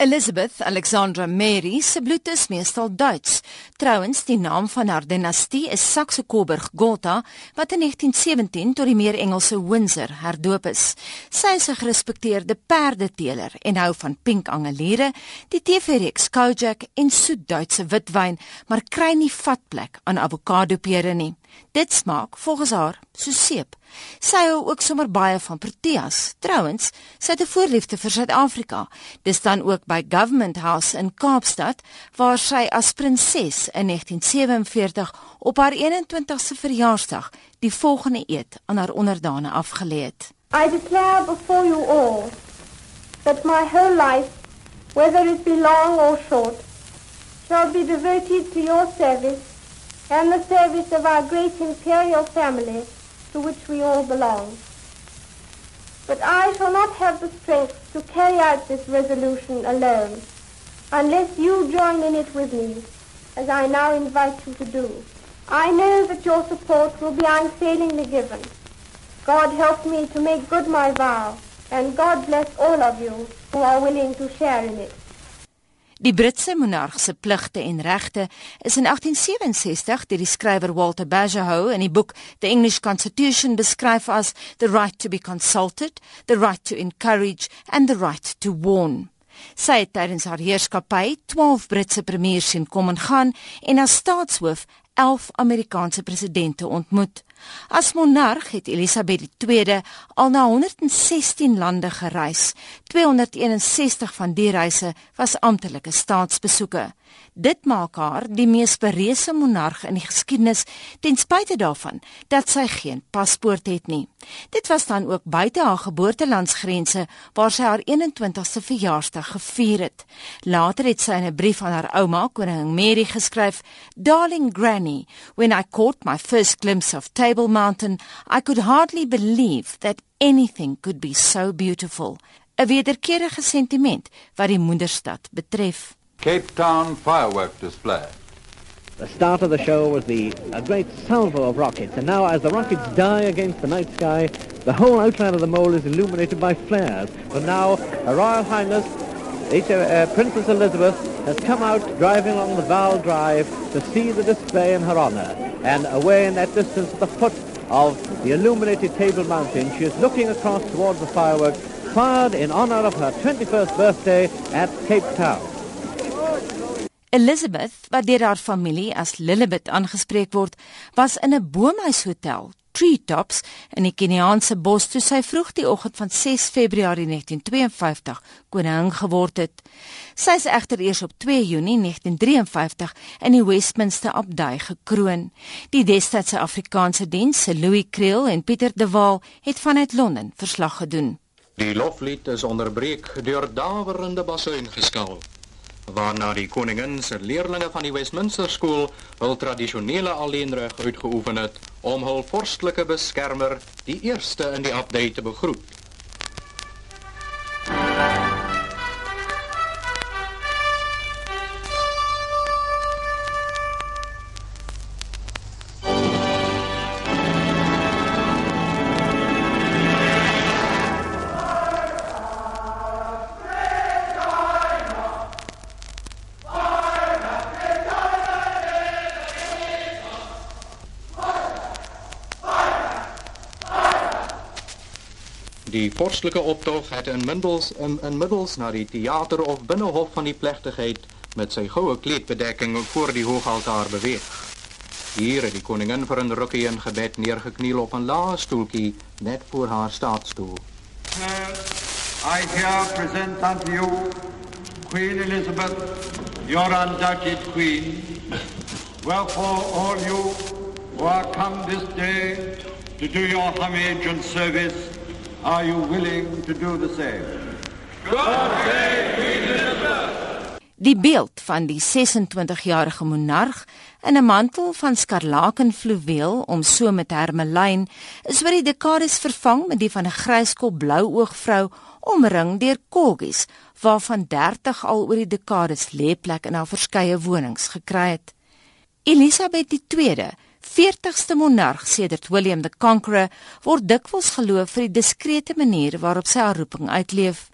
Elizabeth Alexandra Mary se bloed is meestal Duits. Trouwens, die naam van haar dinastie is Saxe-Coburg-Gotha wat in 1917 tot die meer Engelse Windsor herdoop is. Sy is 'n gerespekteerde perdeteeler en hou van pink angeliere, die TV-reeks Kojak en soet Duitse witwyn, maar kry nie vatplek aan avokadopere nie. Dit smaak volgens haar so seep. Sy hou ook sommer baie van Proteas. Trouwens, sy het 'n voorliefde vir Suid-Afrika. Dis dan ook by Government House in Kaapstad waar sy as prinses in 1947 op haar 21ste verjaarsdag die volgende eed aan haar onderdane afgelê het. I declare before you all that my whole life, whether it be long or short, shall be devoted to your service and the service of our great imperial family to which we all belong. But I shall not have the strength to carry out this resolution alone unless you join in it with me, as I now invite you to do. I know that your support will be unfailingly given. God help me to make good my vow, and God bless all of you who are willing to share in it. Die Britse monarg se pligte en regte is in 1867 deur die skrywer Walter Bagehot in die boek The English Constitution beskryf as the right to be consulted, the right to encourage and the right to warn. Sy het tydens haar heerskappy 12 Britse premiers sien kom en gaan en as staatshoof 11 Amerikaanse presidente ontmoet. As monarg het Elisabeth II al na 116 lande gereis. 261 van die reise was amptelike staatsbesoeke. Dit maak haar die mees bereese monarg in die geskiedenis ten spyte daarvan dat sy geen paspoort het nie. Dit was dan ook buite haar geboortelandsgrense waar sy haar 21ste verjaarsdag gevier het. Later het sy in 'n brief aan haar ouma, koningin Mary, geskryf: "Darling Granny, when I caught my first glimpse of Table Mountain, I could hardly believe that anything could be so beautiful." 'n Wederkerige sentiment wat die moederstad betref. Cape Town firework display. The start of the show was the a great salvo of rockets, and now as the rockets die against the night sky, the whole outline of the mole is illuminated by flares. But now, Her Royal Highness, Princess Elizabeth, has come out driving along the Val Drive to see the display in her honour. And away in that distance at the foot of the illuminated Table Mountain, she is looking across towards the fireworks fired in honour of her 21st birthday at Cape Town. Elizabeth, wat deur haar familie as Lilibet aangespreek word, was in 'n boomhuishotel, Treetops, in die Keniaanse bos toe sy vroeg die oggend van 6 Februarie 1952 koningin geword het. Sy is egter eers op 2 Junie 1953 in die Westminster Abdij gekroon. Die destydse Afrikaanse diens, Louis Creel en Pieter de Waal, het vanuit Londen verslag gedoen. Die loflied is onderbreek deur dawerende basuingeskaal waarna die koningin se leerlinge van die Westminster skool hul tradisionele alleenreg uitgeoefen het om hul vorstelike beskermer die eerste in die abdij te begroet. Die vorslike optog het inmiddels in inmiddels na die teater of binnehof van die plegtigheid met sy goue kleedbedekking voor die hoogaltaar beweeg. Hier die koningin vir 'n rukkie in gebed neergekniel op 'n lae stoeltjie net voor haar staatsstoel. I here present unto you Queen Elizabeth, your undoubted queen. Wherefore all you who are come this day to do your homage and service Are you willing to do the same? God save Queen Elizabeth! Die beeld van die 26-jarige monarg in 'n mantel van skarlaken fluweel om so met hermelyn is oor die dekades vervang met die van 'n gryskop blouoog vrou omring deur kolgies waarvan 30 al oor die dekades lêplek in haar verskeie wonings gekry het. Elisabeth II 40ste monarg sedert William the Conqueror word dikwels geloof vir die diskrete manier waarop sy haar roeping uitleef.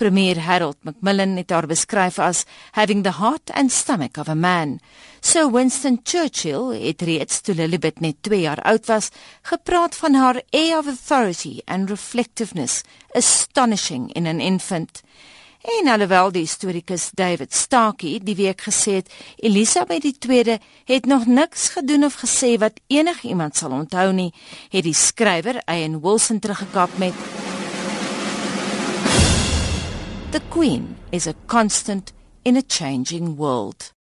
Premier Harold Macmillan het haar beskryf as having the heart and stomach of a man. So Winston Churchill het reeds toe Lilibet net 2 jaar oud was, gepraat van haar air of authority and reflectiveness, astonishing in an infant. En alhoewel die historikus David Starkey die week gesê het Elisabeth II het nog niks gedoen of gesê wat enigiemand sal onthou nie, het die skrywer Ian Wilson teruggekap met The Queen is a constant in a changing world.